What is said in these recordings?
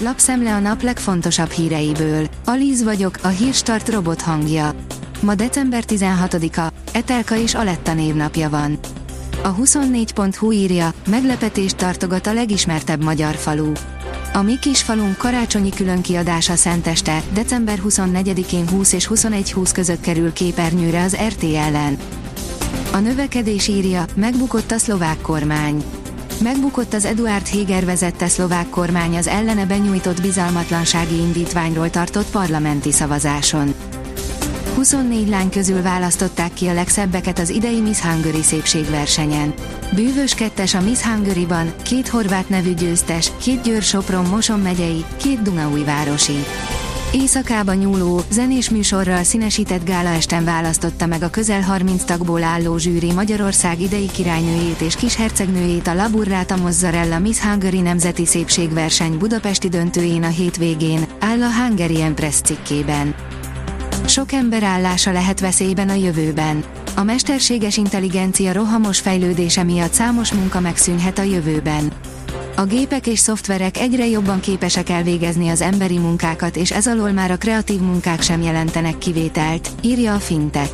Lapszemle a nap legfontosabb híreiből. Alíz vagyok, a hírstart robot hangja. Ma december 16-a, Etelka és Aletta névnapja van. A 24.hu írja, meglepetést tartogat a legismertebb magyar falu. A mi kis falunk karácsonyi különkiadása Szenteste, december 24-én 20 és 21-20 között kerül képernyőre az RTL-en. A növekedés írja, megbukott a szlovák kormány. Megbukott az Eduard Heger vezette szlovák kormány az ellene benyújtott bizalmatlansági indítványról tartott parlamenti szavazáson. 24 lány közül választották ki a legszebbeket az idei Miss Hungary szépségversenyen. Bűvös kettes a Miss Hungary-ban, két horvát nevű győztes, két Győr Sopron Moson megyei, két Dunaújvárosi. Éjszakában nyúló, zenés műsorral színesített gálaesten választotta meg a közel 30 tagból álló zsűri Magyarország idei királynőjét és kishercegnőjét a Laburrata Mozzarella Miss Hungary nemzeti szépségverseny budapesti döntőjén a hétvégén, áll a Hungarian Press cikkében. Sok ember állása lehet veszélyben a jövőben. A mesterséges intelligencia rohamos fejlődése miatt számos munka megszűnhet a jövőben. A gépek és szoftverek egyre jobban képesek elvégezni az emberi munkákat és ez alól már a kreatív munkák sem jelentenek kivételt, írja a Fintech.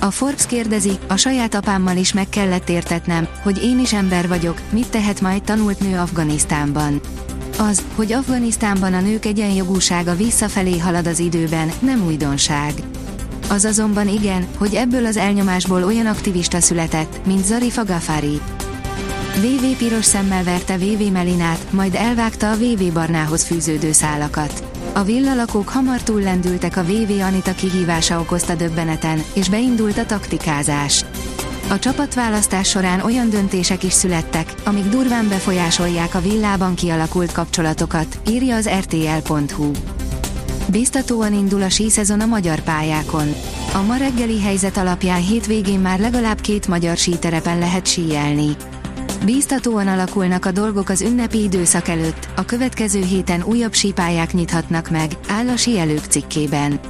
A Forbes kérdezi, a saját apámmal is meg kellett értetnem, hogy én is ember vagyok, mit tehet majd tanult nő Afganisztánban. Az, hogy Afganisztánban a nők egyenjogúsága visszafelé halad az időben, nem újdonság. Az azonban igen, hogy ebből az elnyomásból olyan aktivista született, mint Zarifa Gafari. VV piros szemmel verte VV Melinát, majd elvágta a VV Barnához fűződő szálakat. A villalakók hamar túllendültek a VV Anita kihívása okozta döbbeneten, és beindult a taktikázás. A csapatválasztás során olyan döntések is születtek, amik durván befolyásolják a villában kialakult kapcsolatokat, írja az rtl.hu. Biztatóan indul a síszezon a magyar pályákon. A ma reggeli helyzet alapján hétvégén már legalább két magyar síterepen lehet síelni. Bíztatóan alakulnak a dolgok az ünnepi időszak előtt, a következő héten újabb sípályák nyithatnak meg, áll a síelők cikkében.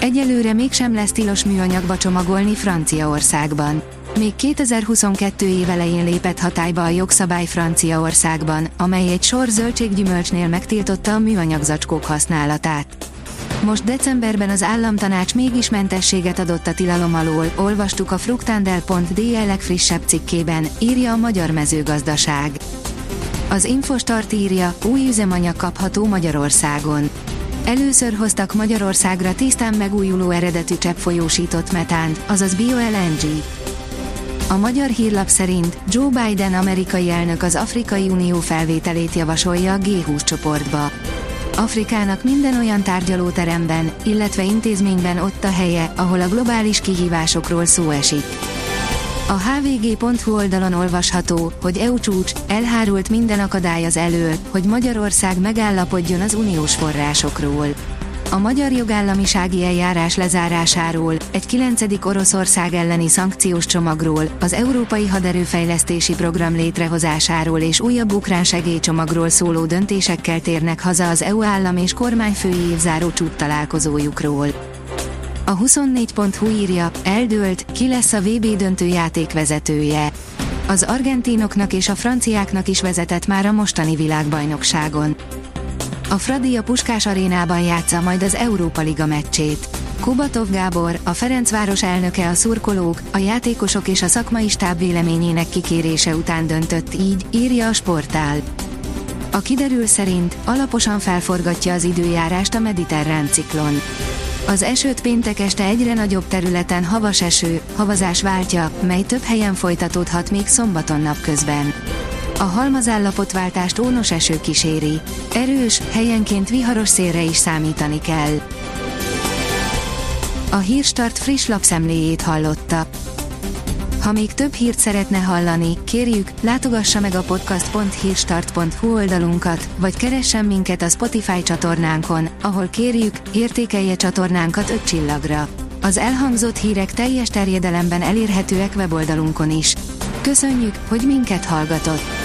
Egyelőre mégsem lesz tilos műanyagba csomagolni Franciaországban. Még 2022 év elején lépett hatályba a jogszabály Franciaországban, amely egy sor zöldséggyümölcsnél megtiltotta a műanyag használatát. Most decemberben az államtanács mégis mentességet adott a tilalom alól, olvastuk a fruktandel.de legfrissebb cikkében, írja a Magyar Mezőgazdaság. Az Infostart írja, új üzemanyag kapható Magyarországon. Először hoztak Magyarországra tisztán megújuló eredetű cseppfolyósított metánt, azaz BioLNG. A magyar hírlap szerint Joe Biden amerikai elnök az Afrikai Unió felvételét javasolja a G20 csoportba. Afrikának minden olyan tárgyalóteremben, illetve intézményben ott a helye, ahol a globális kihívásokról szó esik. A hvg.hu oldalon olvasható, hogy EU csúcs, elhárult minden akadály az elől, hogy Magyarország megállapodjon az uniós forrásokról. A magyar jogállamisági eljárás lezárásáról, egy 9. Oroszország elleni szankciós csomagról, az Európai Haderőfejlesztési Program létrehozásáról és újabb ukrán segélycsomagról szóló döntésekkel térnek haza az EU állam és kormányfői évzáró csúcs találkozójukról. A 24.hu írja, eldőlt, ki lesz a VB döntő játékvezetője. Az argentinoknak és a franciáknak is vezetett már a mostani világbajnokságon. A Fradi a Puskás arénában játsza majd az Európa Liga meccsét. Kubatov Gábor, a Ferencváros elnöke a szurkolók, a játékosok és a szakmai stáb véleményének kikérése után döntött így, írja a sportál. A kiderül szerint alaposan felforgatja az időjárást a mediterrán ciklon. Az esőt péntek este egyre nagyobb területen havas eső, havazás váltja, mely több helyen folytatódhat még szombaton napközben. A halmazállapotváltást ónos eső kíséri. Erős, helyenként viharos szélre is számítani kell. A Hírstart friss lapszemléjét hallotta. Ha még több hírt szeretne hallani, kérjük, látogassa meg a podcast.hírstart.hu oldalunkat, vagy keressen minket a Spotify csatornánkon, ahol kérjük, értékelje csatornánkat 5 csillagra. Az elhangzott hírek teljes terjedelemben elérhetőek weboldalunkon is. Köszönjük, hogy minket hallgatott!